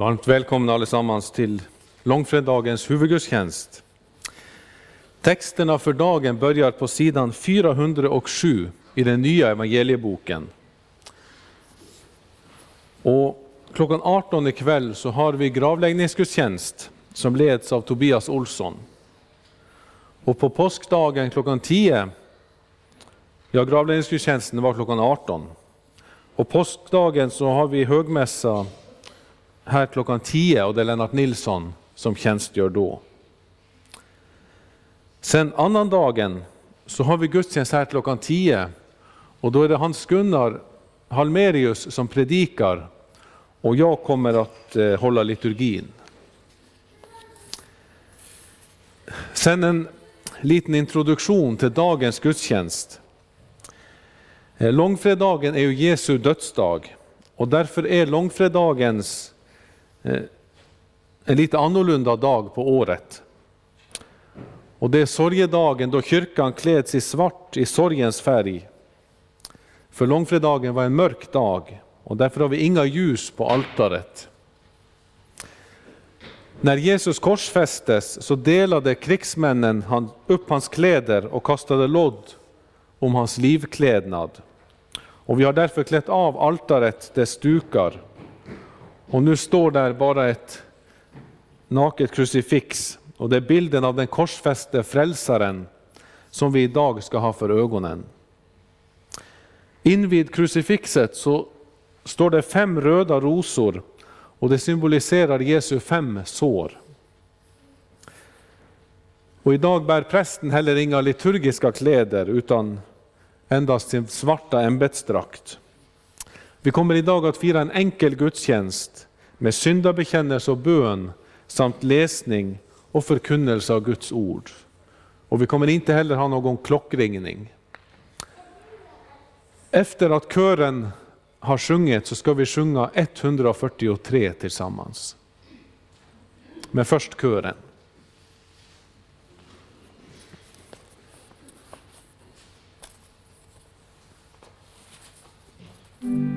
Varmt välkomna allesammans till långfredagens huvudgudstjänst. Texterna för dagen börjar på sidan 407 i den nya evangelieboken. Och klockan 18 ikväll så har vi gravläggningsgudstjänst som leds av Tobias Olsson. Och på påskdagen klockan 10, ja gravläggningsgudstjänsten var klockan 18. Och påskdagen så har vi högmässa här klockan 10 och det är Lennart Nilsson som tjänstgör då. Sen annandagen så har vi gudstjänst här klockan 10 och då är det Hans-Gunnar Halmerius som predikar och jag kommer att eh, hålla liturgin. Sen en liten introduktion till dagens gudstjänst. Eh, långfredagen är ju Jesu dödsdag och därför är långfredagens Eh, en lite annorlunda dag på året. Och det är sorgedagen då kyrkan kläds i svart i sorgens färg. För långfredagen var en mörk dag och därför har vi inga ljus på altaret. När Jesus korsfästes så delade krigsmännen upp hans kläder och kastade lodd om hans livklädnad. Och vi har därför klätt av altaret dess dukar och nu står där bara ett naket krucifix och det är bilden av den korsfäste frälsaren som vi idag ska ha för ögonen. Invid krucifixet så står det fem röda rosor och det symboliserar Jesu fem sår. Och idag bär prästen heller inga liturgiska kläder utan endast sin svarta ämbetsdrakt. Vi kommer idag att fira en enkel gudstjänst med syndabekännelse och bön samt läsning och förkunnelse av Guds ord. Och vi kommer inte heller ha någon klockringning. Efter att kören har sjungit så ska vi sjunga 143 tillsammans. Men först kören. Mm.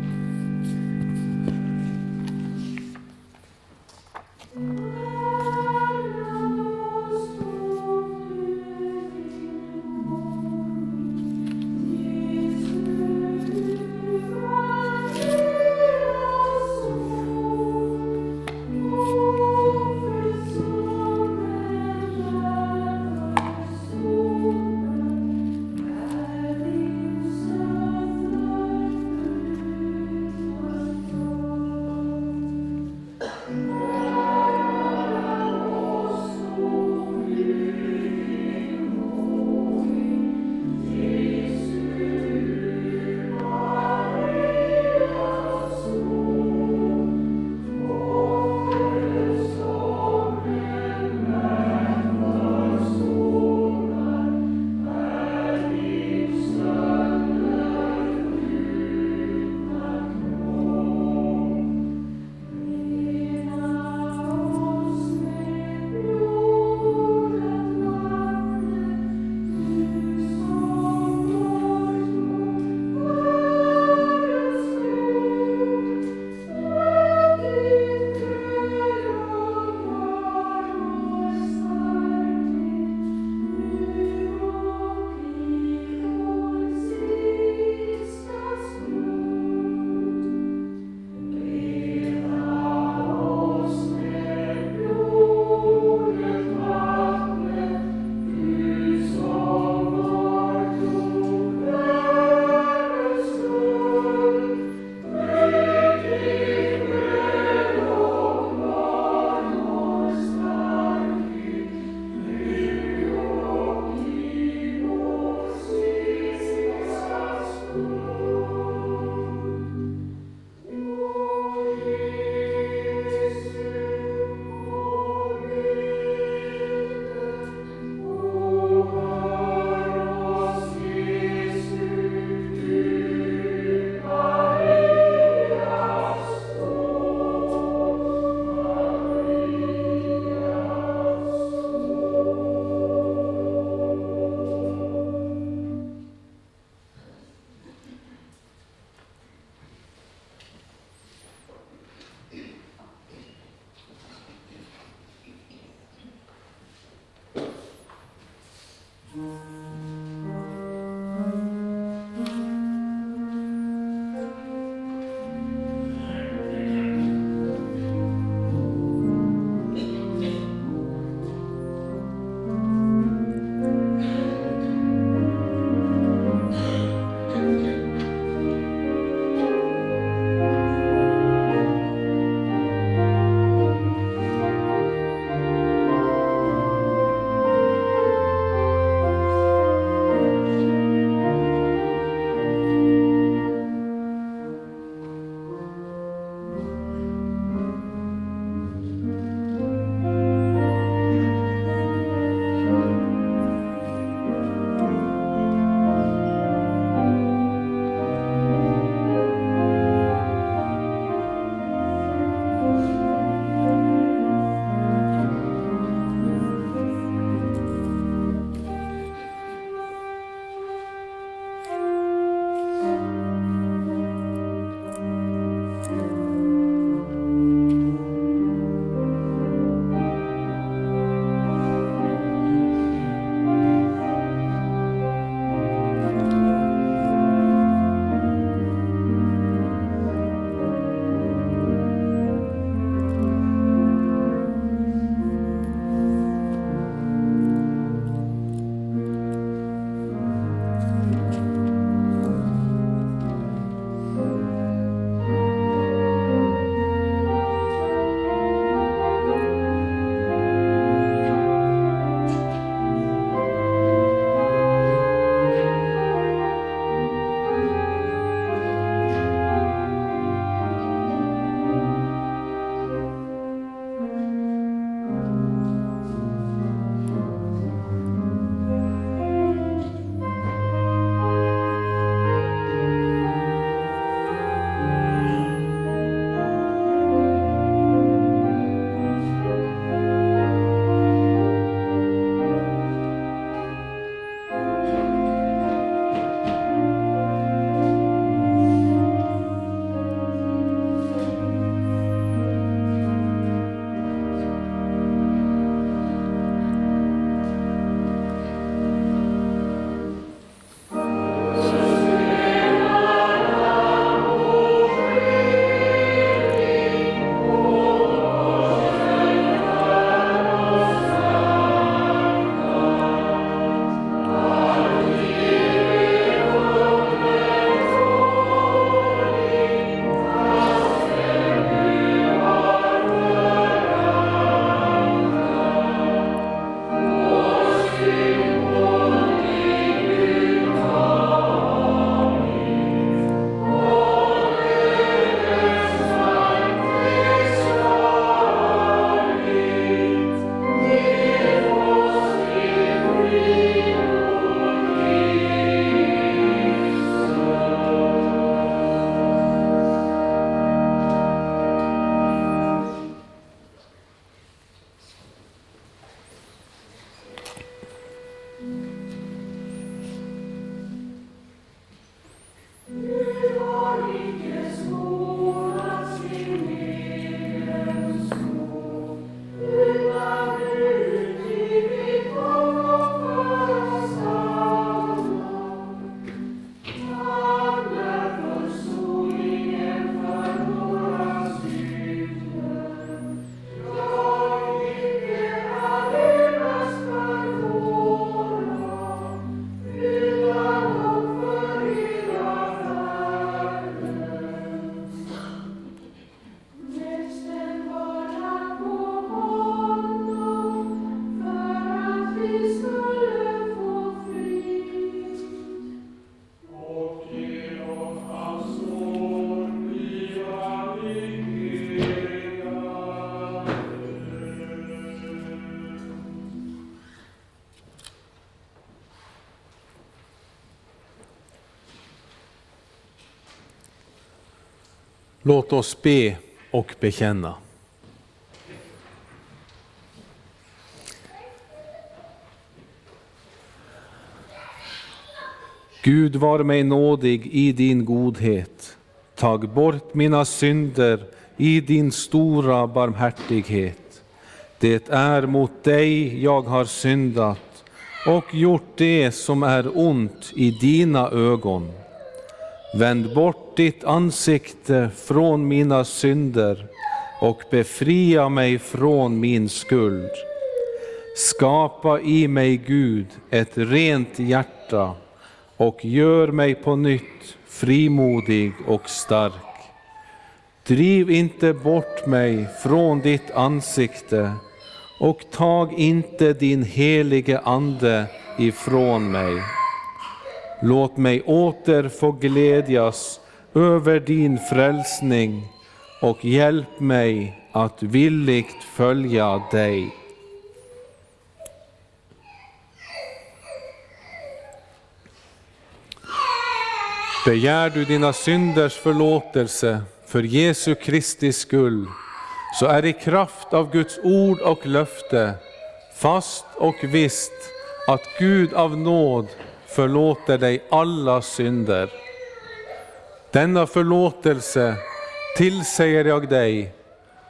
Låt oss be och bekänna. Gud var mig nådig i din godhet. Tag bort mina synder i din stora barmhärtighet. Det är mot dig jag har syndat och gjort det som är ont i dina ögon. Vänd bort ditt ansikte från mina synder och befria mig från min skuld. Skapa i mig, Gud, ett rent hjärta och gör mig på nytt frimodig och stark. Driv inte bort mig från ditt ansikte och tag inte din helige Ande ifrån mig. Låt mig åter få glädjas över din frälsning och hjälp mig att villigt följa dig. Begär du dina synders förlåtelse för Jesu Kristi skull, så är i kraft av Guds ord och löfte fast och visst att Gud av nåd förlåter dig alla synder. Denna förlåtelse tillsäger jag dig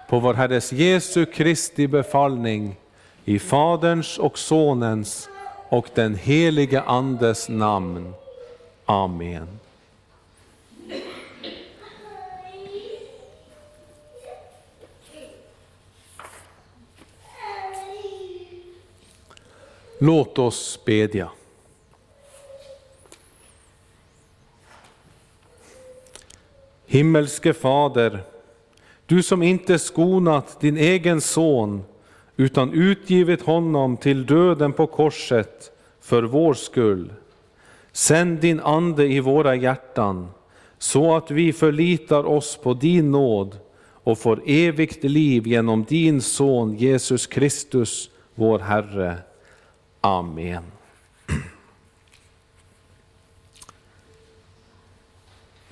på vår Herres Jesu Kristi befallning i Faderns och Sonens och den helige Andes namn. Amen. Låt oss bedja. Himmelske Fader, du som inte skonat din egen son utan utgivit honom till döden på korset för vår skull. Sänd din Ande i våra hjärtan så att vi förlitar oss på din nåd och får evigt liv genom din son Jesus Kristus, vår Herre. Amen.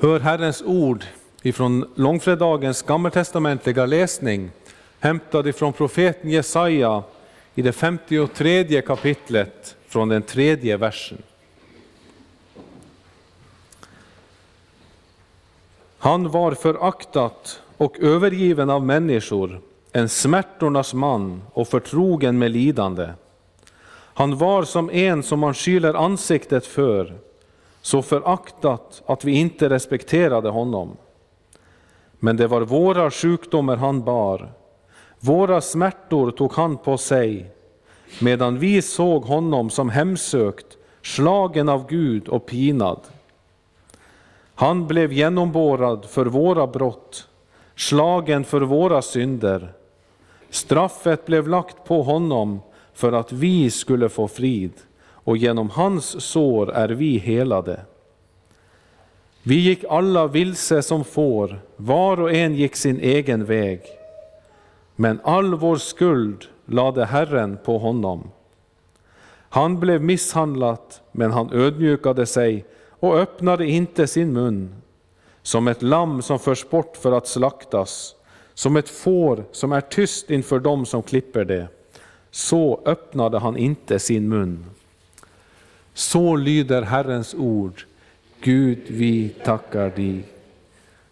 Hör Herrens ord ifrån långfredagens gammaltestamentliga läsning hämtad ifrån profeten Jesaja i det 53 kapitlet från den tredje versen. Han var föraktat och övergiven av människor, en smärtornas man och förtrogen med lidande. Han var som en som man skyler ansiktet för, så föraktat att vi inte respekterade honom. Men det var våra sjukdomar han bar, våra smärtor tog han på sig, medan vi såg honom som hemsökt, slagen av Gud och pinad. Han blev genomborrad för våra brott, slagen för våra synder. Straffet blev lagt på honom för att vi skulle få frid, och genom hans sår är vi helade. Vi gick alla vilse som får, var och en gick sin egen väg. Men all vår skuld lade Herren på honom. Han blev misshandlat, men han ödmjukade sig och öppnade inte sin mun. Som ett lamm som förs bort för att slaktas, som ett får som är tyst inför dem som klipper det så öppnade han inte sin mun. Så lyder Herrens ord. Gud, vi tackar dig.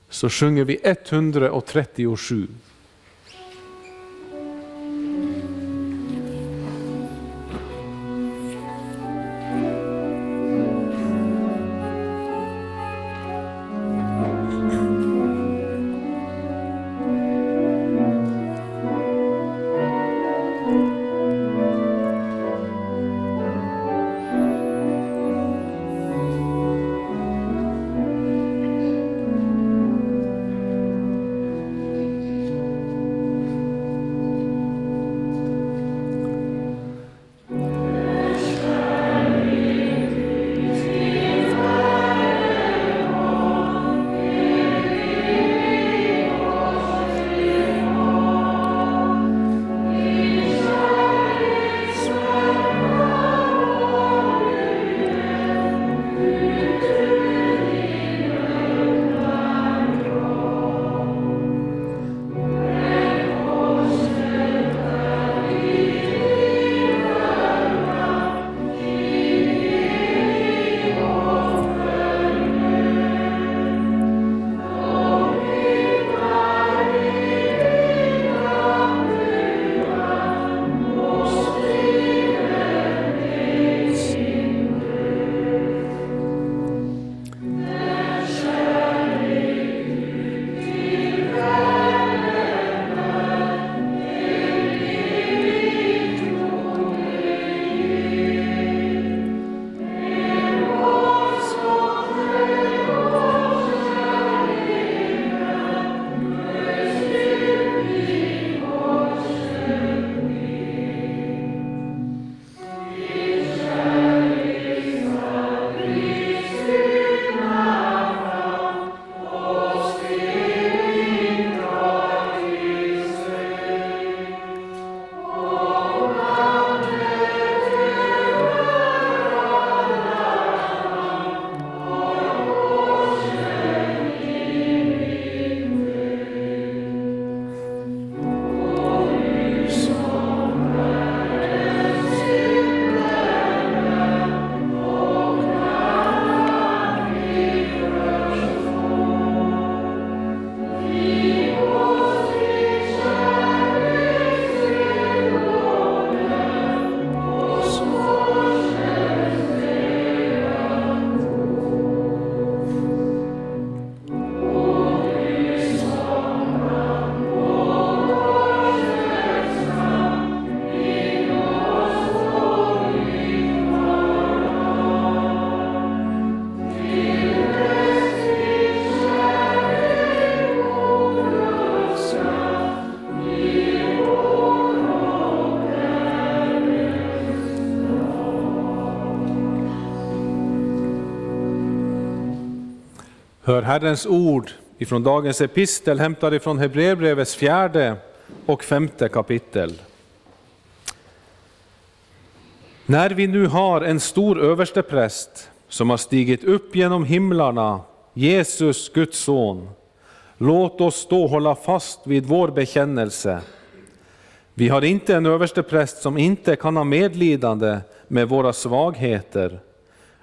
Så sjunger vi 137. Hör Herrens ord ifrån dagens epistel hämtad ifrån Hebreerbrevets fjärde och femte kapitel. När vi nu har en stor överstepräst som har stigit upp genom himlarna, Jesus, Guds son, låt oss då hålla fast vid vår bekännelse. Vi har inte en överstepräst som inte kan ha medlidande med våra svagheter,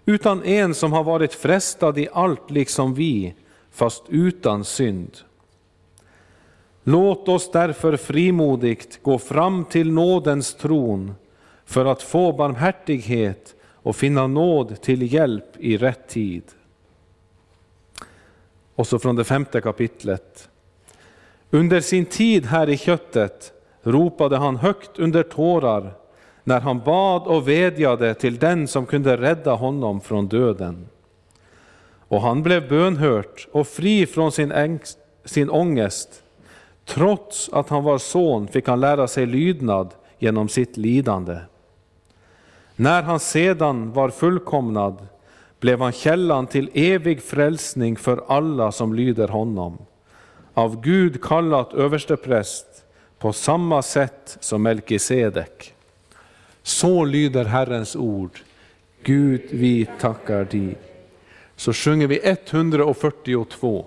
utan en som har varit frestad i allt liksom vi, fast utan synd. Låt oss därför frimodigt gå fram till nådens tron för att få barmhärtighet och finna nåd till hjälp i rätt tid. Och så från det femte kapitlet. Under sin tid här i köttet ropade han högt under tårar när han bad och vädjade till den som kunde rädda honom från döden. Och han blev bönhört och fri från sin, ängst, sin ångest. Trots att han var son fick han lära sig lydnad genom sitt lidande. När han sedan var fullkomnad blev han källan till evig frälsning för alla som lyder honom. Av Gud kallat överstepräst på samma sätt som Melkisedek. Så lyder Herrens ord. Gud, vi tackar dig. Så sjunger vi 142.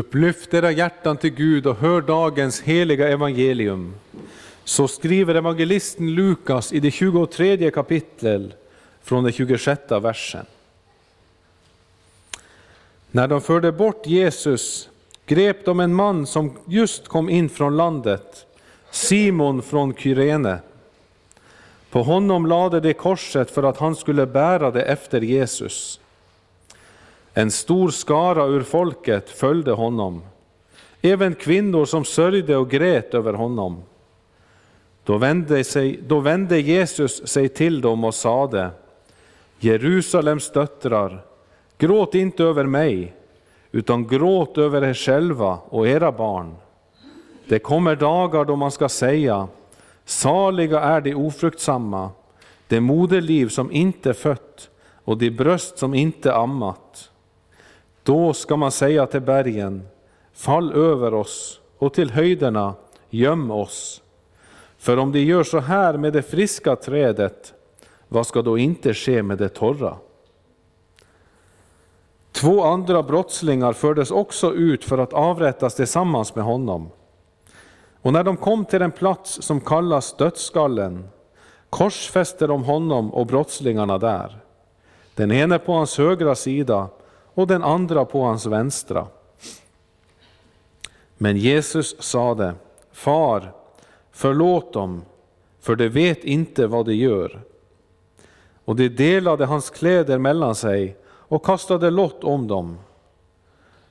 Upplyft era hjärtan till Gud och hör dagens heliga evangelium. Så skriver evangelisten Lukas i det 23 kapitlet från den 26 versen. När de förde bort Jesus grep de en man som just kom in från landet, Simon från Kyrene. På honom lade de korset för att han skulle bära det efter Jesus. En stor skara ur folket följde honom, även kvinnor som sörjde och grät över honom. Då vände, sig, då vände Jesus sig till dem och sade, Jerusalems döttrar, gråt inte över mig, utan gråt över er själva och era barn. Det kommer dagar då man ska säga, saliga är de ofruktsamma, det moderliv som inte fött och de bröst som inte ammat. Då ska man säga till bergen, fall över oss, och till höjderna, göm oss. För om de gör så här med det friska trädet, vad ska då inte ske med det torra? Två andra brottslingar fördes också ut för att avrättas tillsammans med honom. Och när de kom till den plats som kallas dödsskallen korsfäste de honom och brottslingarna där, den ene på hans högra sida och den andra på hans vänstra. Men Jesus sade, Far, förlåt dem, för de vet inte vad de gör. Och de delade hans kläder mellan sig och kastade lott om dem.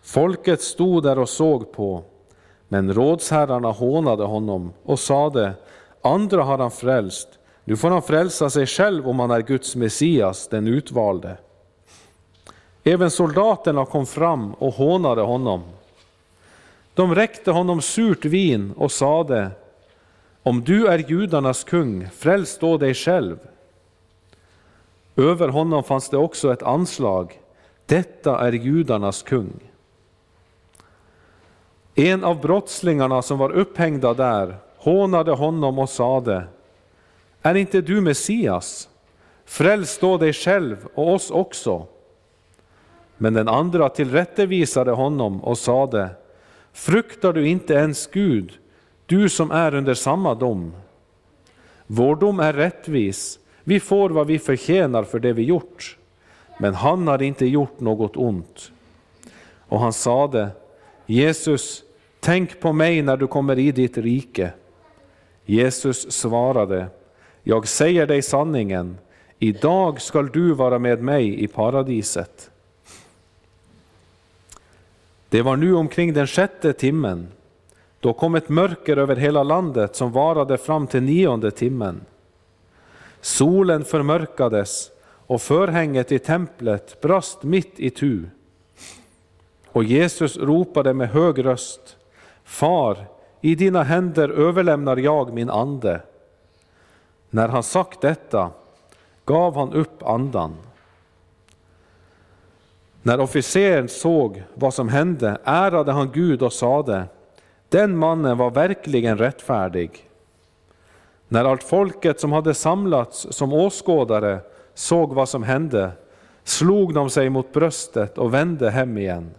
Folket stod där och såg på, men rådsherrarna hånade honom och sade, andra har han frälst, nu får han frälsa sig själv om han är Guds Messias, den utvalde. Även soldaterna kom fram och hånade honom. De räckte honom surt vin och sade, om du är judarnas kung, fräls då dig själv. Över honom fanns det också ett anslag, detta är judarnas kung. En av brottslingarna som var upphängda där hånade honom och sade, är inte du Messias? Fräls då dig själv och oss också. Men den andra tillrättavisade honom och sade, fruktar du inte ens Gud, du som är under samma dom? Vår dom är rättvis, vi får vad vi förtjänar för det vi gjort, men han har inte gjort något ont. Och han sade, Jesus, tänk på mig när du kommer i ditt rike. Jesus svarade, jag säger dig sanningen, idag skall du vara med mig i paradiset. Det var nu omkring den sjätte timmen. Då kom ett mörker över hela landet som varade fram till nionde timmen. Solen förmörkades och förhänget i templet brast mitt i tu. Och Jesus ropade med hög röst, Far, i dina händer överlämnar jag min ande. När han sagt detta gav han upp andan. När officeren såg vad som hände ärade han Gud och sade, den mannen var verkligen rättfärdig. När allt folket som hade samlats som åskådare såg vad som hände slog de sig mot bröstet och vände hem igen.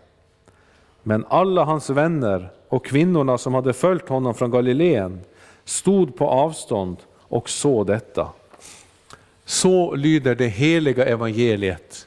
Men alla hans vänner och kvinnorna som hade följt honom från Galileen stod på avstånd och såg detta. Så lyder det heliga evangeliet.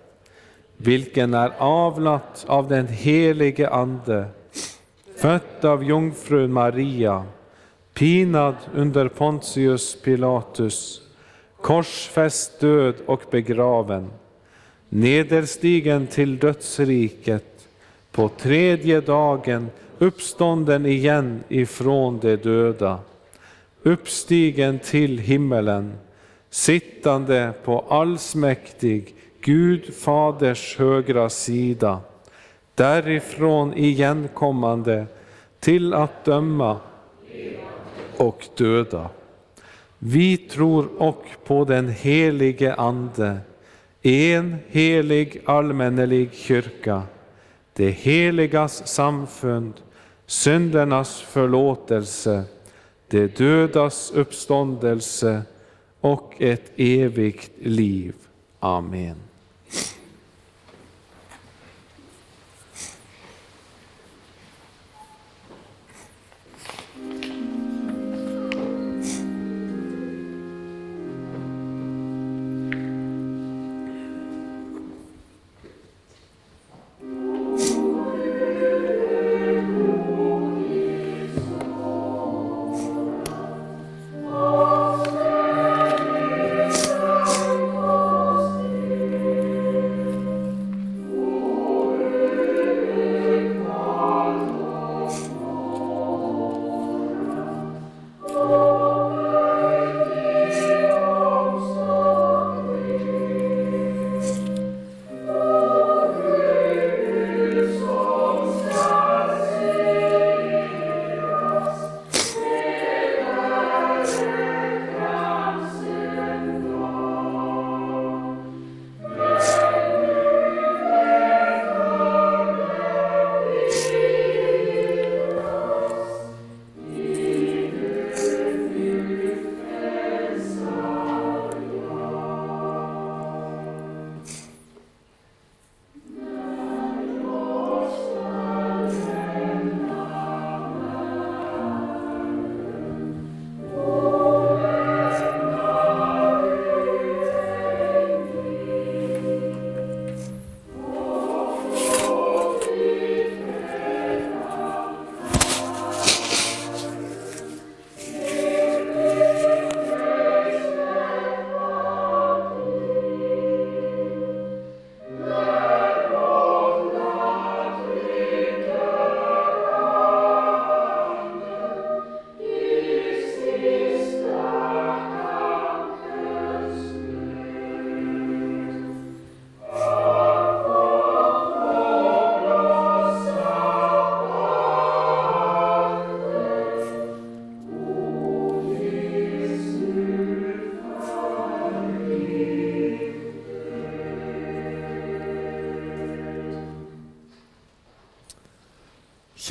vilken är avlat av den helige Ande, född av jungfrun Maria, pinad under Pontius Pilatus, korsfäst död och begraven, nederstigen till dödsriket, på tredje dagen uppstånden igen ifrån de döda, uppstigen till himmelen, sittande på allsmäktig Gud Faders högra sida, därifrån igenkommande till att döma och döda. Vi tror och på den helige Ande, en helig allmännelig kyrka, det heligas samfund, syndernas förlåtelse, det dödas uppståndelse och ett evigt liv. Amen.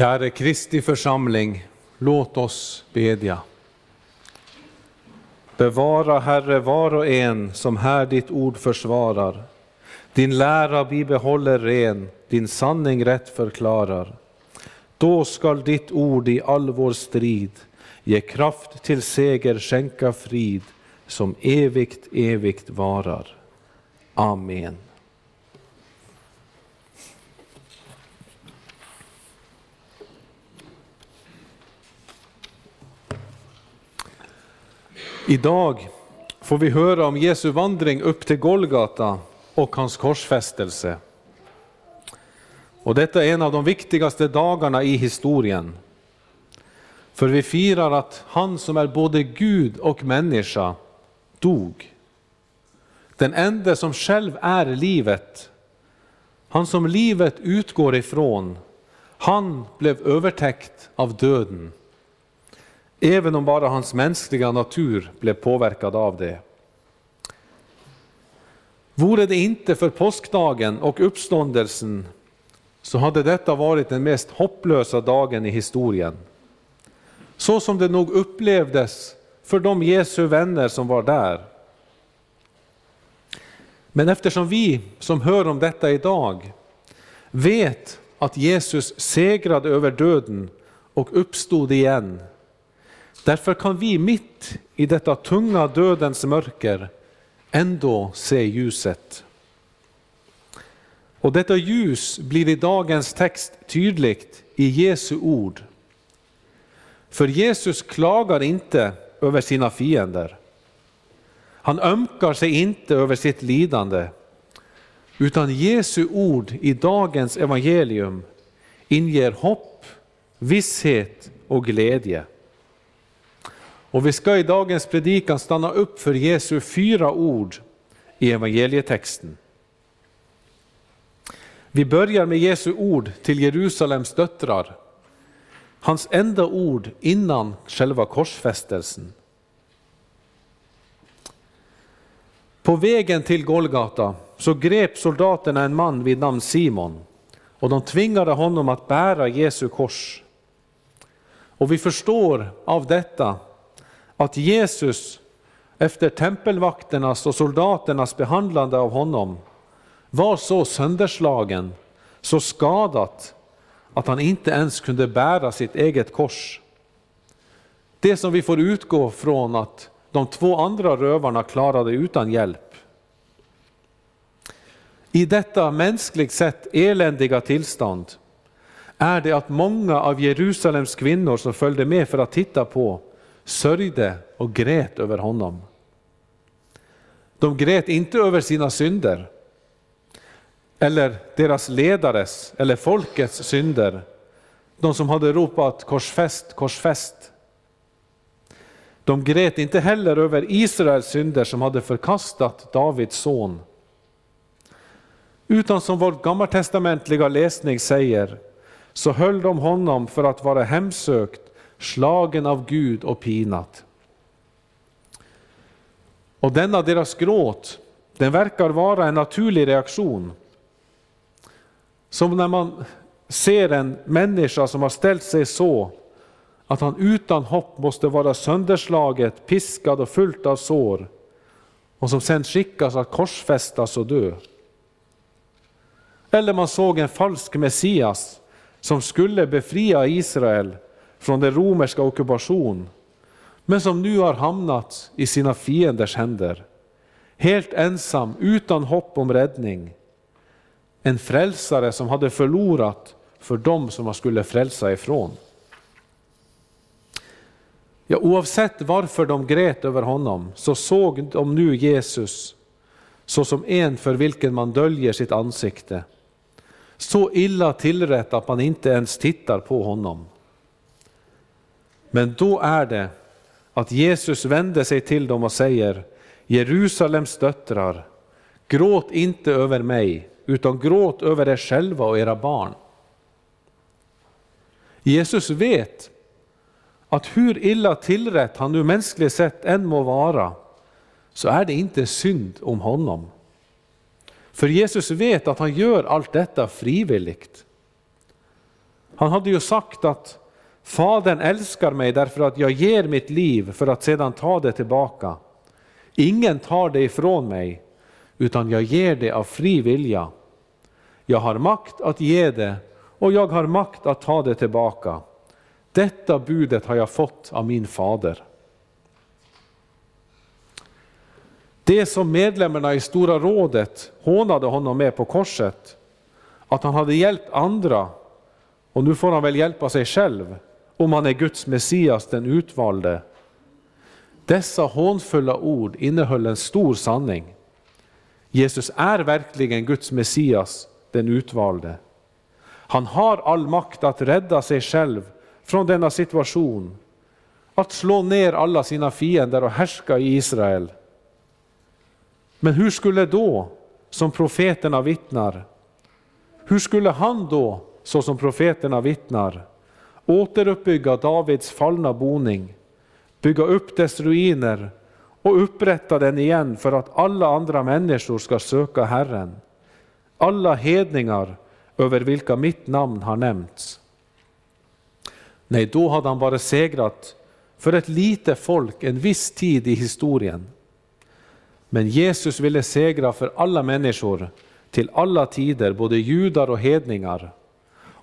Käre Kristi församling, låt oss bedja. Bevara, Herre, var och en som här ditt ord försvarar. Din lära bibehåller ren, din sanning rätt förklarar. Då skall ditt ord i all vår strid ge kraft till seger, skänka frid, som evigt, evigt varar. Amen. Idag får vi höra om Jesu vandring upp till Golgata och hans korsfästelse. Och detta är en av de viktigaste dagarna i historien. För vi firar att han som är både Gud och människa dog. Den enda som själv är livet, han som livet utgår ifrån, han blev övertäckt av döden även om bara hans mänskliga natur blev påverkad av det. Vore det inte för påskdagen och uppståndelsen så hade detta varit den mest hopplösa dagen i historien. Så som det nog upplevdes för de Jesu vänner som var där. Men eftersom vi som hör om detta idag vet att Jesus segrade över döden och uppstod igen Därför kan vi mitt i detta tunga dödens mörker ändå se ljuset. Och detta ljus blir i dagens text tydligt i Jesu ord. För Jesus klagar inte över sina fiender. Han ömkar sig inte över sitt lidande, utan Jesu ord i dagens evangelium inger hopp, visshet och glädje. Och vi ska i dagens predikan stanna upp för Jesu fyra ord i evangelietexten. Vi börjar med Jesu ord till Jerusalems döttrar. hans enda ord innan själva korsfästelsen. På vägen till Golgata så grep soldaterna en man vid namn Simon och de tvingade honom att bära Jesu kors. Och vi förstår av detta att Jesus efter tempelvakternas och soldaternas behandlande av honom var så sönderslagen, så skadat att han inte ens kunde bära sitt eget kors. Det som vi får utgå från att de två andra rövarna klarade utan hjälp. I detta mänskligt sett eländiga tillstånd är det att många av Jerusalems kvinnor som följde med för att titta på sörjde och grät över honom. De grät inte över sina synder, eller deras ledares eller folkets synder, de som hade ropat korsfäst, korsfäst. De grät inte heller över Israels synder som hade förkastat Davids son. Utan som vår gammaltestamentliga läsning säger, så höll de honom för att vara hemsökt, slagen av Gud och pinat. Och denna deras gråt, den verkar vara en naturlig reaktion. Som när man ser en människa som har ställt sig så att han utan hopp måste vara sönderslaget, piskad och fullt av sår och som sedan skickas att korsfästas och dö. Eller man såg en falsk Messias som skulle befria Israel från den romerska ockupation, men som nu har hamnat i sina fienders händer. Helt ensam, utan hopp om räddning. En frälsare som hade förlorat för dem som han skulle frälsa ifrån. Ja, oavsett varför de grät över honom så såg de nu Jesus såsom en för vilken man döljer sitt ansikte. Så illa tillrätt att man inte ens tittar på honom. Men då är det att Jesus vänder sig till dem och säger Jerusalems döttrar, gråt inte över mig, utan gråt över er själva och era barn. Jesus vet att hur illa tillrätt han nu mänskligt sett än må vara, så är det inte synd om honom. För Jesus vet att han gör allt detta frivilligt. Han hade ju sagt att Fadern älskar mig därför att jag ger mitt liv för att sedan ta det tillbaka. Ingen tar det ifrån mig, utan jag ger det av fri vilja. Jag har makt att ge det och jag har makt att ta det tillbaka. Detta budet har jag fått av min fader. Det som medlemmarna i Stora rådet hånade honom med på korset, att han hade hjälpt andra och nu får han väl hjälpa sig själv om han är Guds Messias, den utvalde. Dessa hånfulla ord innehöll en stor sanning. Jesus är verkligen Guds Messias, den utvalde. Han har all makt att rädda sig själv från denna situation, att slå ner alla sina fiender och härska i Israel. Men hur skulle då, som profeterna vittnar, hur skulle han då, så som profeterna vittnar, återuppbygga Davids fallna boning, bygga upp dess ruiner och upprätta den igen för att alla andra människor ska söka Herren, alla hedningar över vilka mitt namn har nämnts. Nej, då hade han bara segrat för ett litet folk en viss tid i historien. Men Jesus ville segra för alla människor till alla tider, både judar och hedningar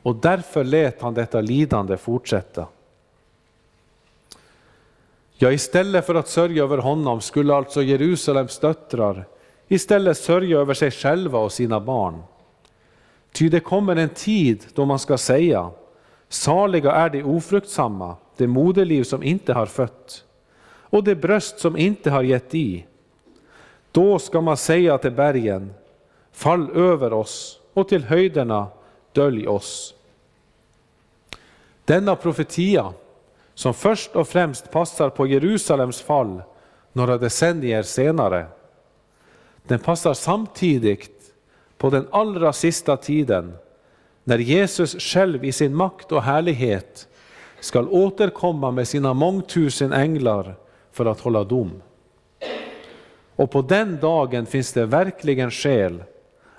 och därför lät han detta lidande fortsätta. Ja, istället för att sörja över honom skulle alltså Jerusalems döttrar istället sörja över sig själva och sina barn. Ty det kommer en tid då man ska säga, saliga är de ofruktsamma, det moderliv som inte har fött, och det bröst som inte har gett i. Då ska man säga till bergen, fall över oss, och till höjderna, dölj oss. Denna profetia, som först och främst passar på Jerusalems fall några decennier senare, den passar samtidigt på den allra sista tiden, när Jesus själv i sin makt och härlighet skall återkomma med sina mångtusen änglar för att hålla dom. Och på den dagen finns det verkligen skäl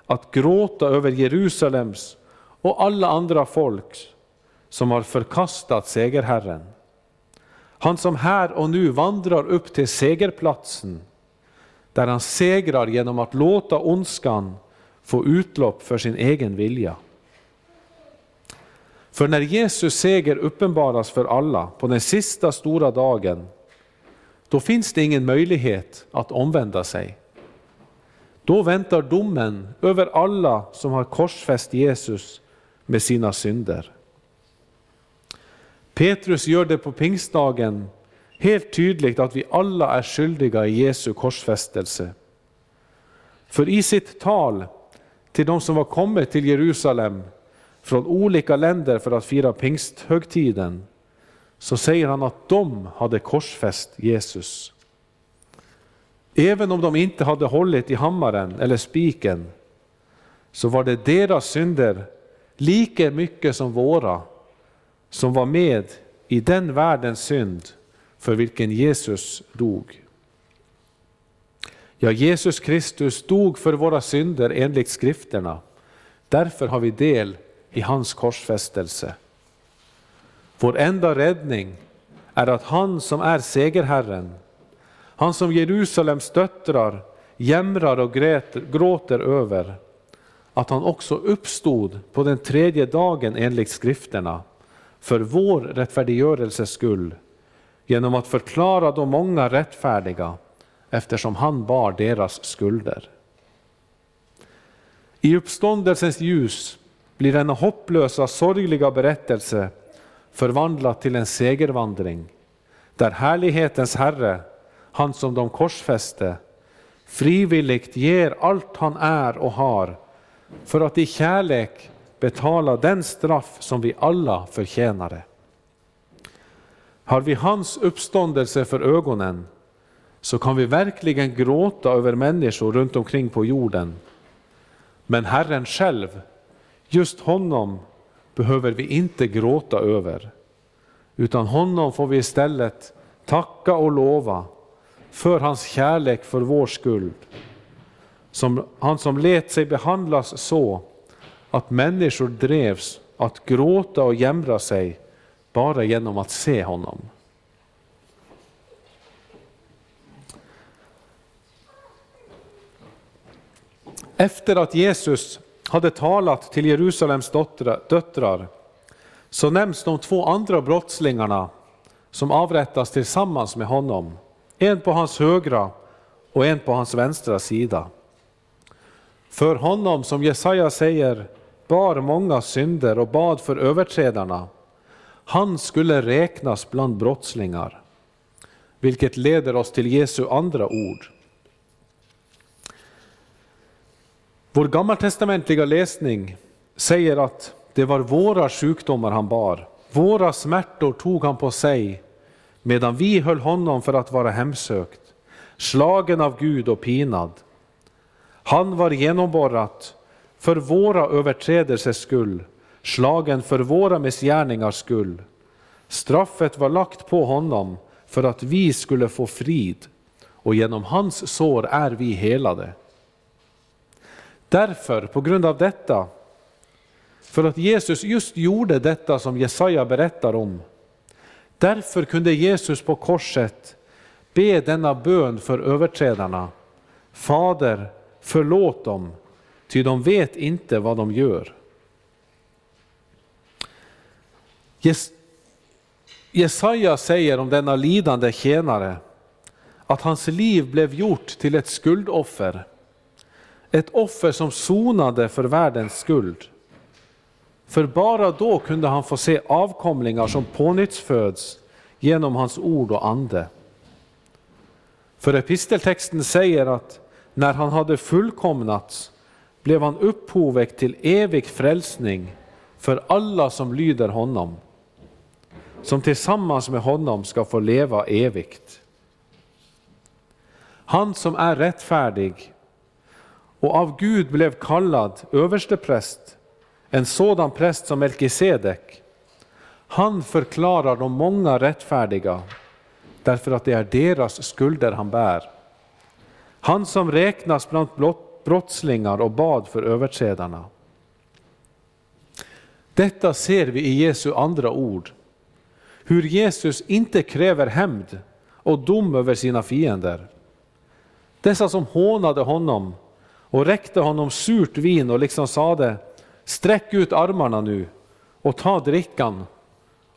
att gråta över Jerusalems och alla andra folks som har förkastat segerherren. Han som här och nu vandrar upp till segerplatsen, där han segrar genom att låta ondskan få utlopp för sin egen vilja. För när Jesus seger uppenbaras för alla på den sista stora dagen, då finns det ingen möjlighet att omvända sig. Då väntar domen över alla som har korsfäst Jesus med sina synder. Petrus gör det på pingstdagen helt tydligt att vi alla är skyldiga i Jesu korsfästelse. För i sitt tal till de som var kommit till Jerusalem från olika länder för att fira pingsthögtiden, så säger han att de hade korsfäst Jesus. Även om de inte hade hållit i hammaren eller spiken, så var det deras synder lika mycket som våra som var med i den världens synd för vilken Jesus dog. Ja, Jesus Kristus dog för våra synder enligt skrifterna. Därför har vi del i hans korsfästelse. Vår enda räddning är att han som är segerherren, han som Jerusalems döttrar jämrar och gråter över, att han också uppstod på den tredje dagen enligt skrifterna, för vår rättfärdiggörelses skull, genom att förklara de många rättfärdiga, eftersom han bar deras skulder. I uppståndelsens ljus blir denna hopplösa, sorgliga berättelse förvandlad till en segervandring, där härlighetens Herre, han som de korsfäste, frivilligt ger allt han är och har, för att i kärlek betala den straff som vi alla förtjänade. Har vi hans uppståndelse för ögonen, så kan vi verkligen gråta över människor runt omkring på jorden. Men Herren själv Just honom behöver vi inte gråta över, utan honom får vi istället tacka och lova för hans kärlek för vår skuld. Som, han som lät sig behandlas så att människor drevs att gråta och jämra sig bara genom att se honom. Efter att Jesus hade talat till Jerusalems döttrar så nämns de två andra brottslingarna som avrättas tillsammans med honom. En på hans högra och en på hans vänstra sida. För honom, som Jesaja säger, bar många synder och bad för överträdarna. Han skulle räknas bland brottslingar, vilket leder oss till Jesu andra ord. Vår gammaltestamentliga läsning säger att det var våra sjukdomar han bar, våra smärtor tog han på sig, medan vi höll honom för att vara hemsökt, slagen av Gud och pinad. Han var genomborrat för våra överträdelsers skull, slagen för våra missgärningars skull. Straffet var lagt på honom för att vi skulle få frid, och genom hans sår är vi helade. Därför, på grund av detta, för att Jesus just gjorde detta som Jesaja berättar om, därför kunde Jesus på korset be denna bön för överträdarna. Fader, förlåt dem, ty de vet inte vad de gör. Jesaja säger om denna lidande tjänare att hans liv blev gjort till ett skuldoffer ett offer som sonade för världens skuld. För bara då kunde han få se avkomlingar som pånyttföds genom hans ord och ande. För episteltexten säger att när han hade fullkomnats blev han upphovet till evig frälsning för alla som lyder honom, som tillsammans med honom ska få leva evigt. Han som är rättfärdig och av Gud blev kallad överstepräst, en sådan präst som Melkisedek. Han förklarar de många rättfärdiga därför att det är deras skulder han bär. Han som räknas bland blott brottslingar och bad för överträdarna. Detta ser vi i Jesu andra ord. Hur Jesus inte kräver hämnd och dom över sina fiender. Dessa som hånade honom och räckte honom surt vin och liksom sade, sträck ut armarna nu och ta drickan.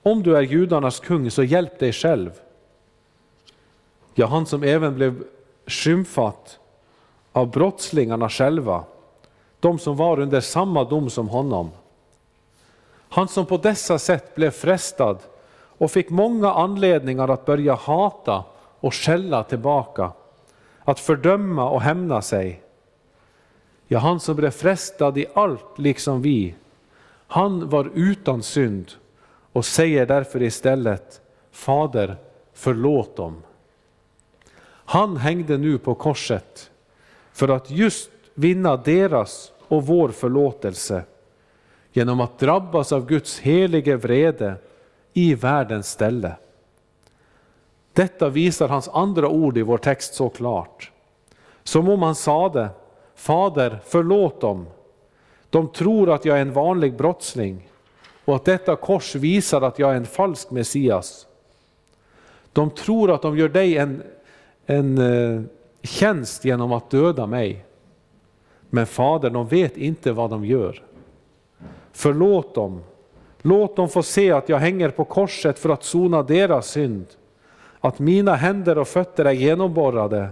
Om du är judarnas kung så hjälp dig själv. Ja, han som även blev skymfat av brottslingarna själva, de som var under samma dom som honom. Han som på dessa sätt blev frestad och fick många anledningar att börja hata och skälla tillbaka, att fördöma och hämna sig. Ja, han som blev frestad i allt liksom vi, han var utan synd och säger därför istället Fader, förlåt dem. Han hängde nu på korset för att just vinna deras och vår förlåtelse genom att drabbas av Guds helige vrede i världens ställe. Detta visar hans andra ord i vår text så klart. Som om han sade, Fader förlåt dem. De tror att jag är en vanlig brottsling och att detta kors visar att jag är en falsk Messias. De tror att de gör dig en, en eh, tjänst genom att döda mig. Men Fader, de vet inte vad de gör. Förlåt dem. Låt dem få se att jag hänger på korset för att sona deras synd. Att mina händer och fötter är genomborrade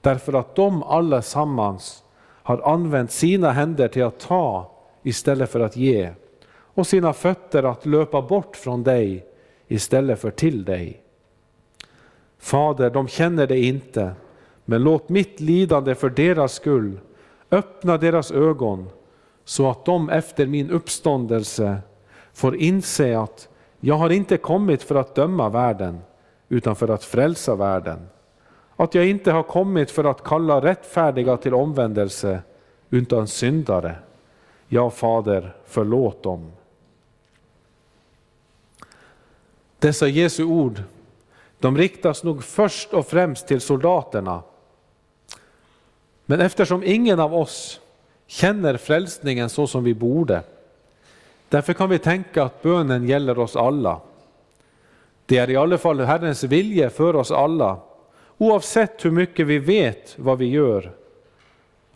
därför att de allesammans har använt sina händer till att ta istället för att ge och sina fötter att löpa bort från dig istället för till dig. Fader, de känner dig inte, men låt mitt lidande för deras skull öppna deras ögon så att de efter min uppståndelse får inse att jag har inte kommit för att döma världen utan för att frälsa världen. Att jag inte har kommit för att kalla rättfärdiga till omvändelse utan syndare. Ja, Fader, förlåt dem. Dessa Jesu ord de riktas nog först och främst till soldaterna. Men eftersom ingen av oss känner frälsningen så som vi borde, därför kan vi tänka att bönen gäller oss alla. Det är i alla fall Herrens vilja för oss alla, oavsett hur mycket vi vet vad vi gör,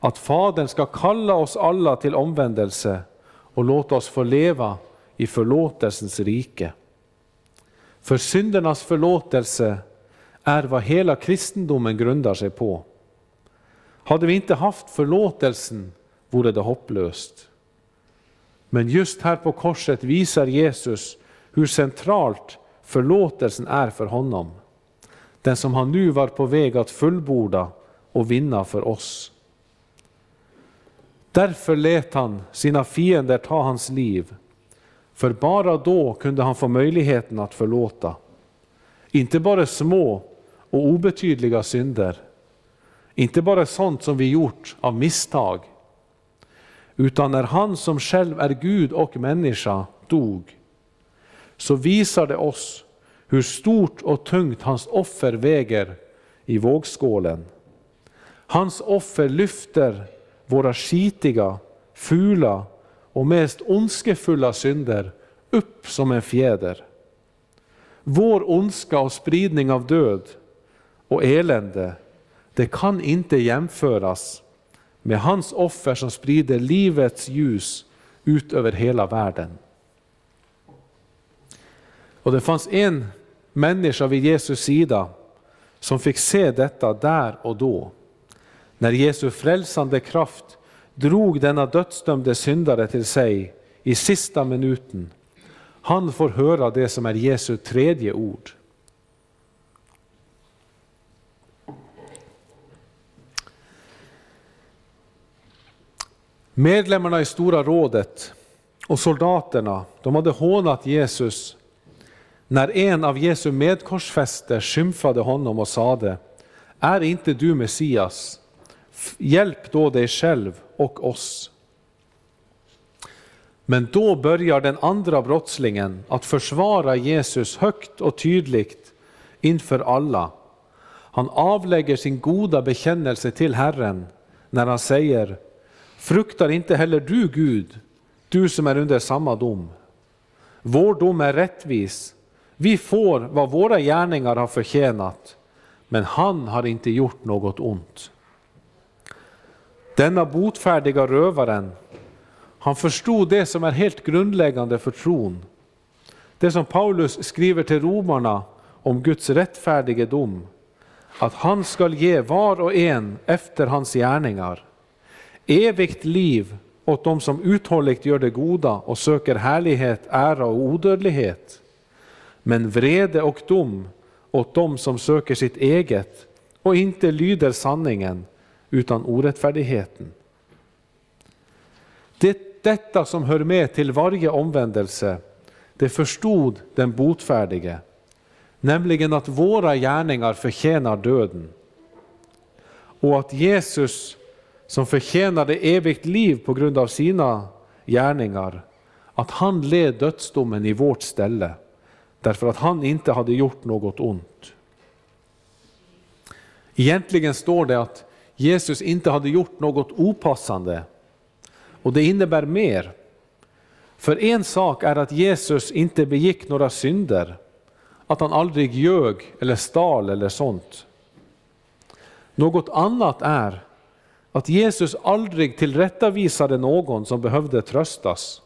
att Fadern ska kalla oss alla till omvändelse och låta oss få leva i förlåtelsens rike. För syndernas förlåtelse är vad hela kristendomen grundar sig på. Hade vi inte haft förlåtelsen vore det hopplöst. Men just här på korset visar Jesus hur centralt förlåtelsen är för honom. Den som han nu var på väg att fullborda och vinna för oss. Därför lät han sina fiender ta hans liv för bara då kunde han få möjligheten att förlåta. Inte bara små och obetydliga synder, inte bara sånt som vi gjort av misstag, utan när han som själv är Gud och människa dog, så visar det oss hur stort och tungt hans offer väger i vågskålen. Hans offer lyfter våra skitiga, fula och mest ondskefulla synder upp som en fjäder. Vår ondska och spridning av död och elände, det kan inte jämföras med hans offer som sprider livets ljus ut över hela världen. Och det fanns en människa vid Jesus sida som fick se detta där och då. När Jesu frälsande kraft drog denna dödsdömde syndare till sig i sista minuten. Han får höra det som är Jesu tredje ord. Medlemmarna i Stora rådet och soldaterna de hade hånat Jesus när en av Jesu medkorsfäster skymfade honom och sade Är inte du Messias? Hjälp då dig själv och oss. Men då börjar den andra brottslingen att försvara Jesus högt och tydligt inför alla. Han avlägger sin goda bekännelse till Herren när han säger Fruktar inte heller du Gud, du som är under samma dom. Vår dom är rättvis. Vi får vad våra gärningar har förtjänat, men han har inte gjort något ont. Denna botfärdiga rövaren, han förstod det som är helt grundläggande för tron. Det som Paulus skriver till romarna om Guds rättfärdige dom, att han skall ge var och en efter hans gärningar. Evigt liv åt dem som uthålligt gör det goda och söker härlighet, ära och odödlighet. Men vrede och dom åt dem som söker sitt eget och inte lyder sanningen utan orättfärdigheten. Det, detta som hör med till varje omvändelse, det förstod den botfärdige, nämligen att våra gärningar förtjänar döden och att Jesus som förtjänade evigt liv på grund av sina gärningar, att han led dödsdomen i vårt ställe, därför att han inte hade gjort något ont. Egentligen står det att Jesus inte hade gjort något opassande, och det innebär mer. För en sak är att Jesus inte begick några synder, att han aldrig ljög eller stal eller sånt. Något annat är att Jesus aldrig tillrättavisade någon som behövde tröstas,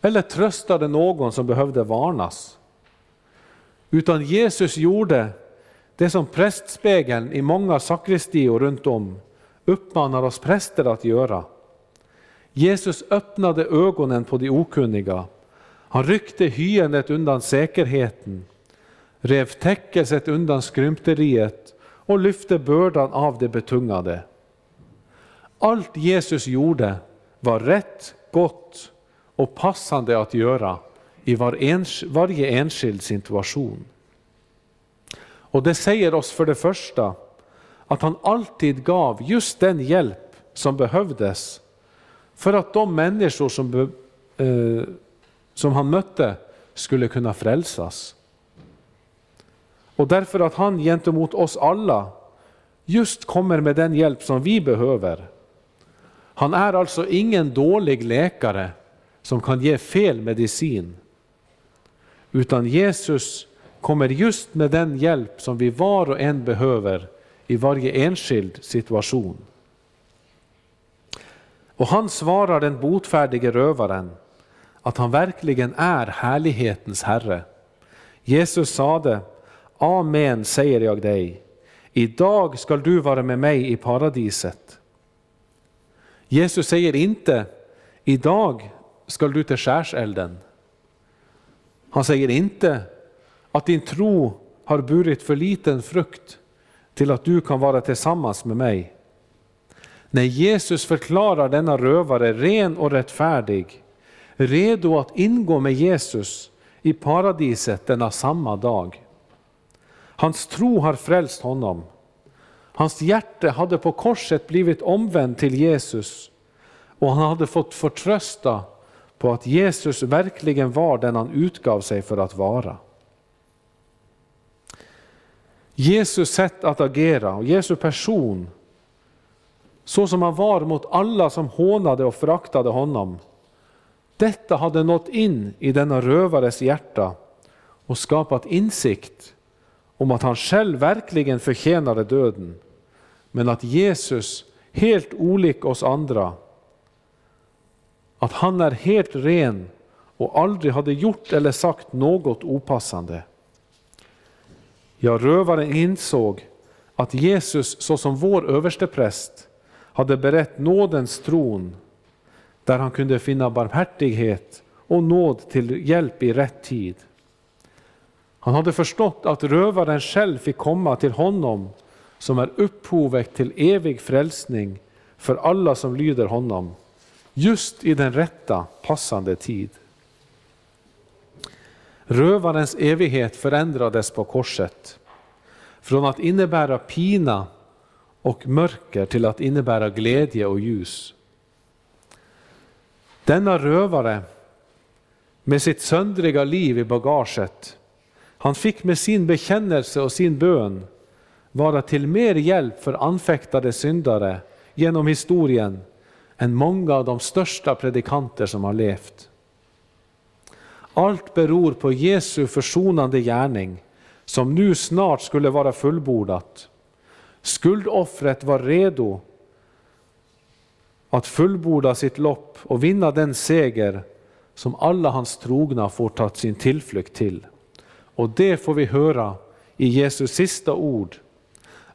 eller tröstade någon som behövde varnas. Utan Jesus gjorde det som prästspegeln i många sakristior runt om uppmanar oss präster att göra. Jesus öppnade ögonen på de okunniga. Han ryckte hyendet undan säkerheten, rev täckelset undan skrymteriet och lyfte bördan av det betungade. Allt Jesus gjorde var rätt, gott och passande att göra i var ens, varje enskild situation. Och det säger oss för det första att han alltid gav just den hjälp som behövdes för att de människor som, eh, som han mötte skulle kunna frälsas. Och därför att han gentemot oss alla just kommer med den hjälp som vi behöver han är alltså ingen dålig läkare som kan ge fel medicin. Utan Jesus kommer just med den hjälp som vi var och en behöver i varje enskild situation. Och han svarar den botfärdige rövaren att han verkligen är härlighetens Herre. Jesus sade, Amen säger jag dig, idag skall du vara med mig i paradiset. Jesus säger inte, idag skall du till skärselden. Han säger inte att din tro har burit för liten frukt till att du kan vara tillsammans med mig. När Jesus förklarar denna rövare ren och rättfärdig, redo att ingå med Jesus i paradiset denna samma dag. Hans tro har frälst honom. Hans hjärta hade på korset blivit omvänt till Jesus och han hade fått förtrösta på att Jesus verkligen var den han utgav sig för att vara. Jesus sätt att agera och Jesu person, så som han var mot alla som hånade och föraktade honom, detta hade nått in i denna rövares hjärta och skapat insikt om att han själv verkligen förtjänade döden men att Jesus, helt olik oss andra, att han är helt ren och aldrig hade gjort eller sagt något opassande. Ja, rövaren insåg att Jesus såsom vår överstepräst hade berett nådens tron där han kunde finna barmhärtighet och nåd till hjälp i rätt tid. Han hade förstått att rövaren själv fick komma till honom som är upphovet till evig frälsning för alla som lyder honom, just i den rätta, passande tid. Rövarens evighet förändrades på korset, från att innebära pina och mörker till att innebära glädje och ljus. Denna rövare med sitt söndriga liv i bagaget, han fick med sin bekännelse och sin bön vara till mer hjälp för anfäktade syndare genom historien än många av de största predikanter som har levt. Allt beror på Jesu försonande gärning som nu snart skulle vara fullbordat. Skuldoffret var redo att fullborda sitt lopp och vinna den seger som alla hans trogna får ta sin tillflykt till. Och det får vi höra i Jesus sista ord,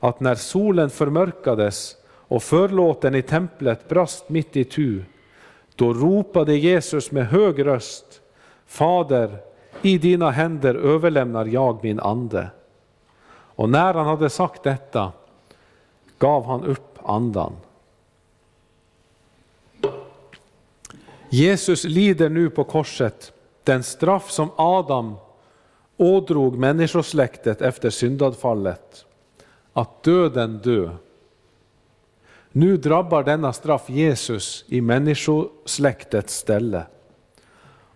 att när solen förmörkades och förlåten i templet brast mitt i tu, då ropade Jesus med hög röst, Fader, i dina händer överlämnar jag min ande. Och när han hade sagt detta gav han upp andan. Jesus lider nu på korset den straff som Adam ådrog människosläktet efter syndadfallet, att döden dö. Nu drabbar denna straff Jesus i människosläktets ställe.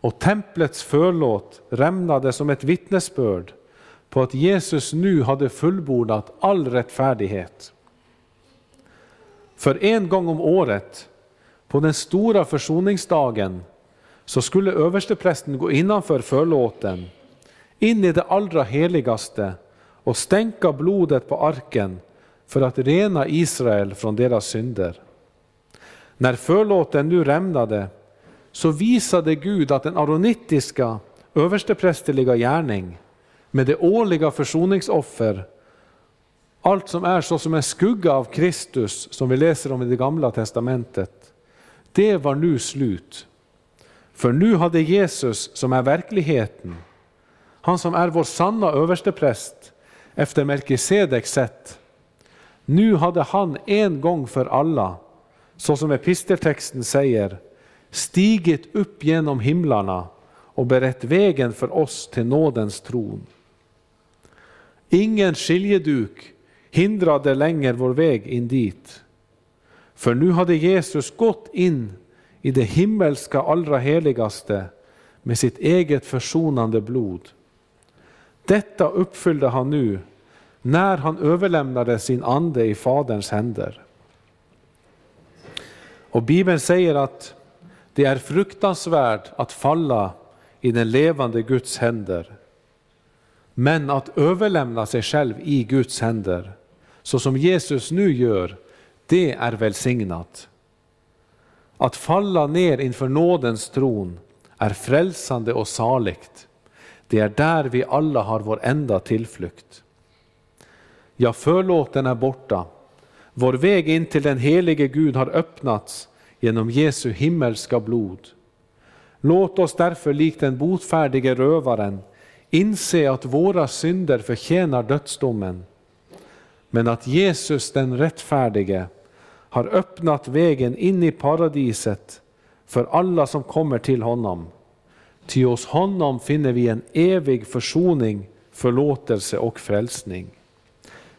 Och templets förlåt rämnade som ett vittnesbörd på att Jesus nu hade fullbordat all rättfärdighet. För en gång om året, på den stora försoningsdagen, så skulle översteprästen gå innanför förlåten, in i det allra heligaste och stänka blodet på arken för att rena Israel från deras synder. När förlåten nu rämnade så visade Gud att den aronitiska översteprästerliga gärning med det årliga försoningsoffer, allt som är så som en skugga av Kristus som vi läser om i det gamla testamentet, det var nu slut. För nu hade Jesus som är verkligheten, han som är vår sanna överstepräst efter Melkisedeks sätt, nu hade han en gång för alla, så som episteltexten säger, stigit upp genom himlarna och berett vägen för oss till nådens tron. Ingen skiljeduk hindrade längre vår väg in dit. För nu hade Jesus gått in i det himmelska allra heligaste med sitt eget försonande blod. Detta uppfyllde han nu när han överlämnade sin ande i Faderns händer. Och Bibeln säger att det är fruktansvärt att falla i den levande Guds händer. Men att överlämna sig själv i Guds händer, så som Jesus nu gör, det är välsignat. Att falla ner inför nådens tron är frälsande och saligt. Det är där vi alla har vår enda tillflykt. Ja, förlåten är borta. Vår väg in till den helige Gud har öppnats genom Jesu himmelska blod. Låt oss därför likt den botfärdige rövaren inse att våra synder förtjänar dödsdomen, men att Jesus den rättfärdige har öppnat vägen in i paradiset för alla som kommer till honom. Ty hos honom finner vi en evig försoning, förlåtelse och frälsning.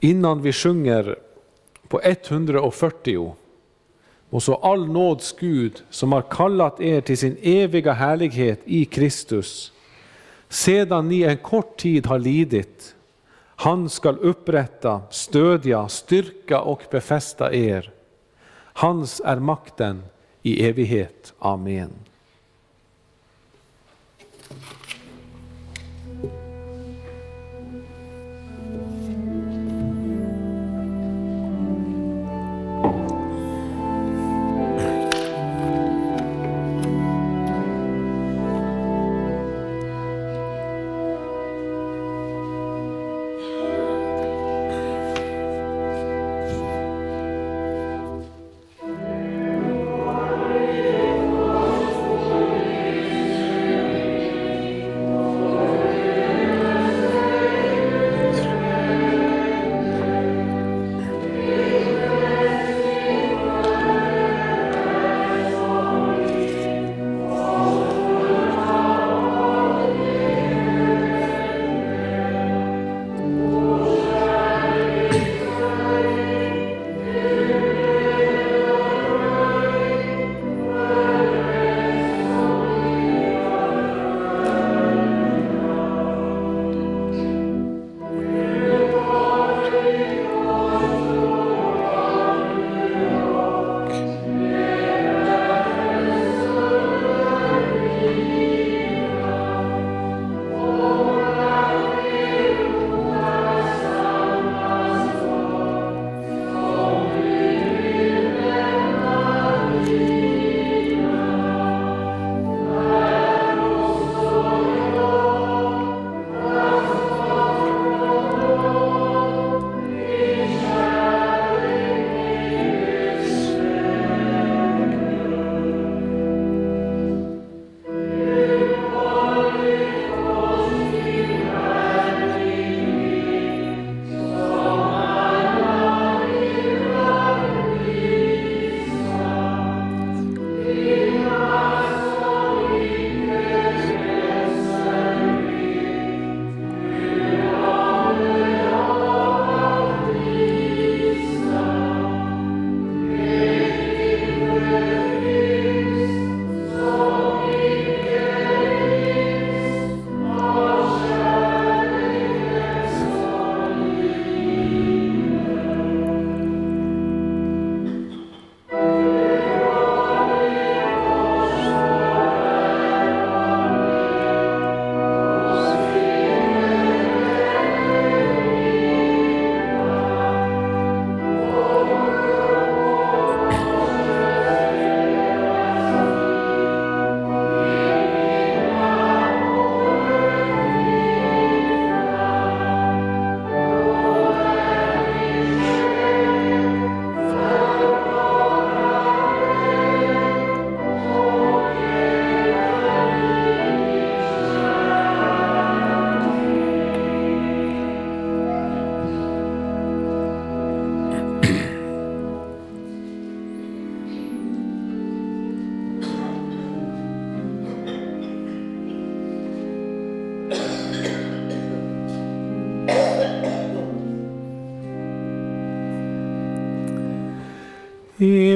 Innan vi sjunger på 140 må så all nåds Gud som har kallat er till sin eviga härlighet i Kristus, sedan ni en kort tid har lidit, han skall upprätta, stödja, styrka och befästa er. Hans är makten i evighet. Amen.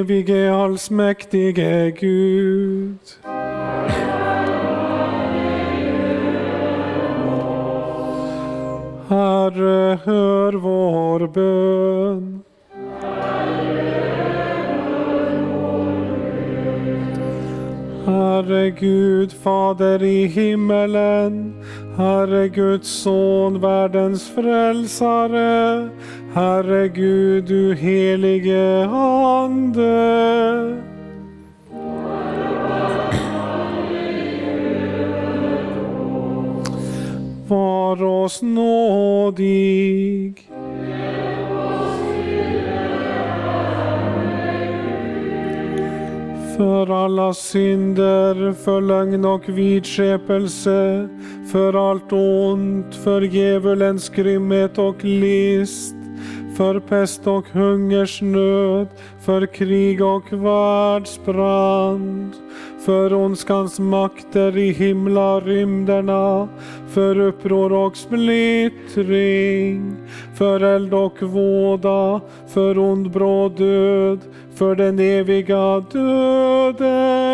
Evige allsmäktige Gud. Herre, hör vår bön. Herre Gud, Fader i himmelen, Herre Guds son, världens frälsare, Herre Gud, du helige Ande. Var oss nådig. För alla synder, för lögn och vidskepelse, för allt ont, för djävulens grymhet och list, för pest och hungersnöd, för krig och världsbrand, för ondskans makter i himlarymderna, för uppror och splittring, för eld och våda, för ond bråd död, för den eviga döden.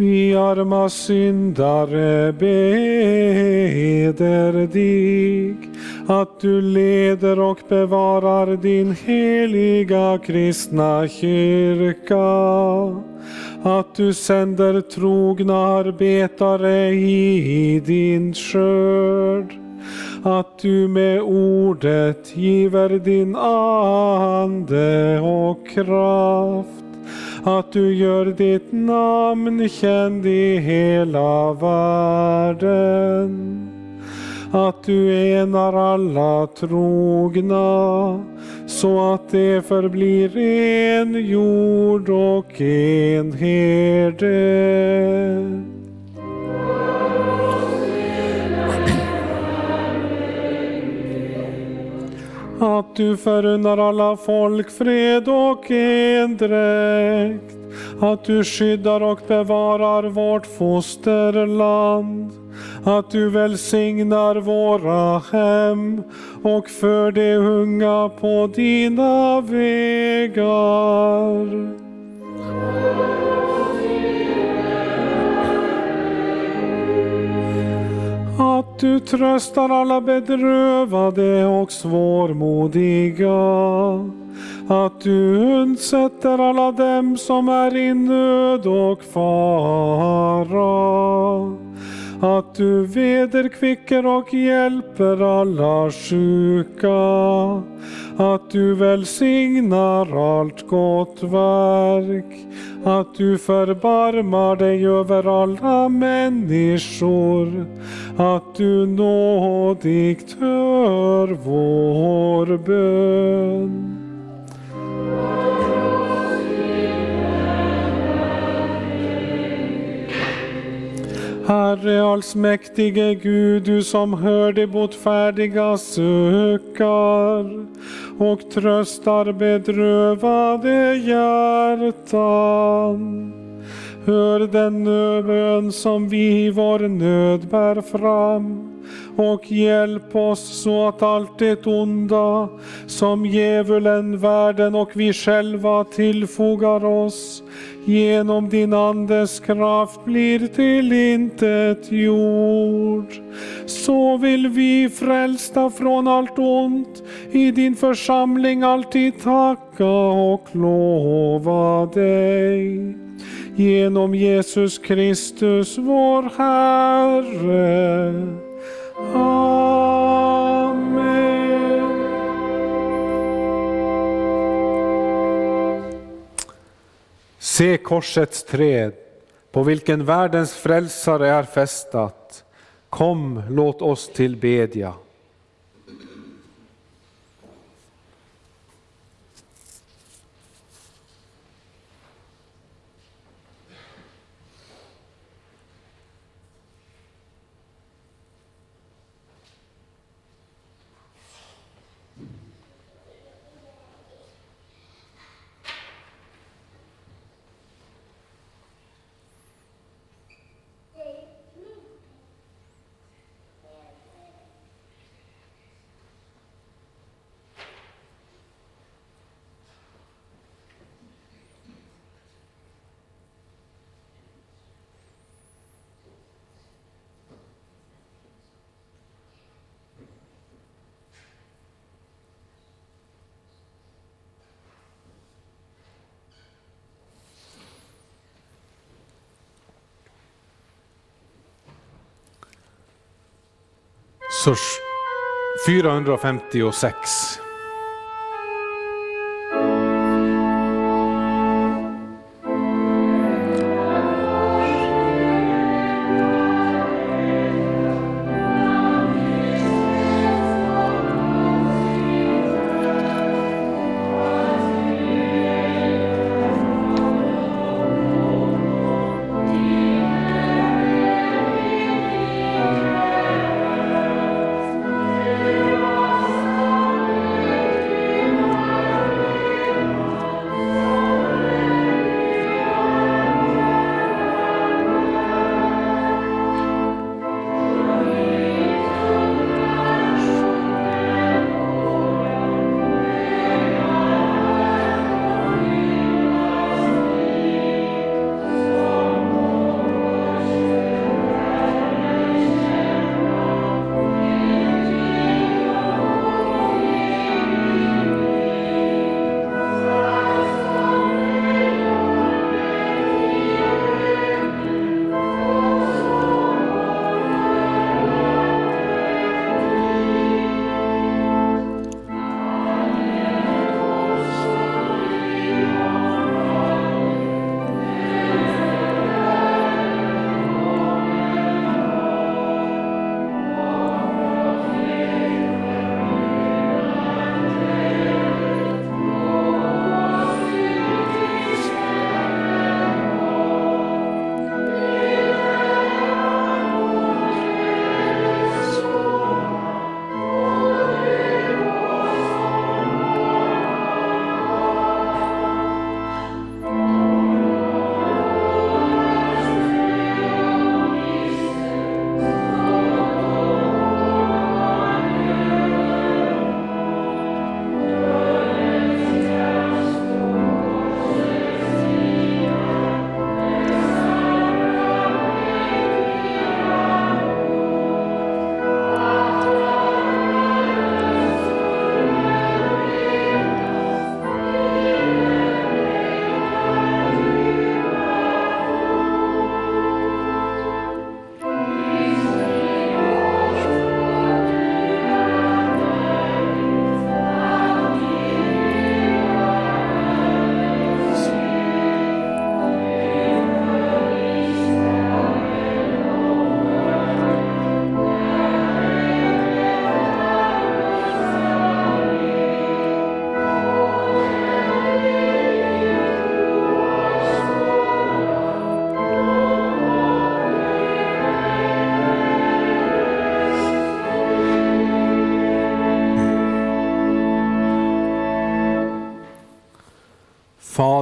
Vi arma syndare beder dig att du leder och bevarar din heliga kristna kyrka. Att du sänder trogna arbetare i din skörd. Att du med ordet giver din ande och kraft att du gör ditt namn känd i hela världen. Att du enar alla trogna så att det förblir en jord och en herde. Att du förunnar alla folk fred och endräkt. Att du skyddar och bevarar vårt fosterland. Att du välsignar våra hem och för de unga på dina vägar. Att du tröstar alla bedrövade och svårmodiga. Att du undsätter alla dem som är i nöd och fara. Att du vederkvicker och hjälper alla sjuka. Att du välsignar allt gott verk. Att du förbarmar dig över alla människor. Att du nådigt hör vår bön. Herre allsmäktige Gud, du som hör de botfärdiga sökar och tröstar bedrövade hjärtan. Hör den bön som vi i vår nöd bär fram och hjälp oss så att allt det onda som djävulen, världen och vi själva tillfogar oss genom din Andes kraft blir till intet jord. Så vill vi frälsta från allt ont i din församling alltid tacka och lova dig. Genom Jesus Kristus vår Herre. Amen. Se korsets träd, på vilken världens frälsare är fästat. Kom, låt oss tillbedja. Så 456.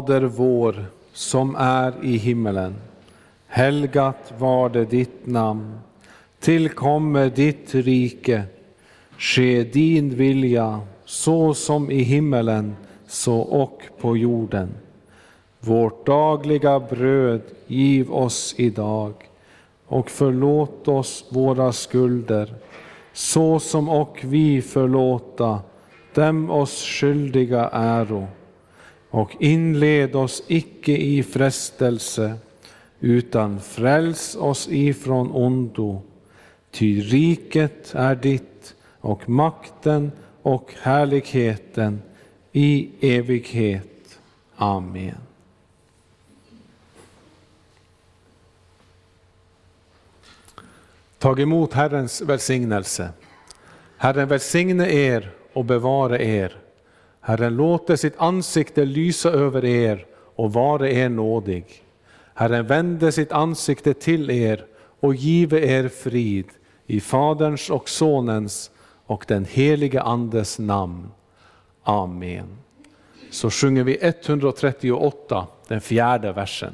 Fader vår som är i himmelen. Helgat var det ditt namn. Tillkommer ditt rike. Ske din vilja så som i himmelen så och på jorden. Vårt dagliga bröd giv oss idag och förlåt oss våra skulder så som och vi förlåta dem oss skyldiga äro och inled oss icke i frestelse, utan fräls oss ifrån ondo. Ty riket är ditt och makten och härligheten i evighet. Amen. Tag emot Herrens välsignelse. Herren välsigne er och bevara er. Herren låter sitt ansikte lysa över er och vare er nådig. Herren vände sitt ansikte till er och give er frid i Faderns och Sonens och den helige Andes namn. Amen. Så sjunger vi 138, den fjärde versen.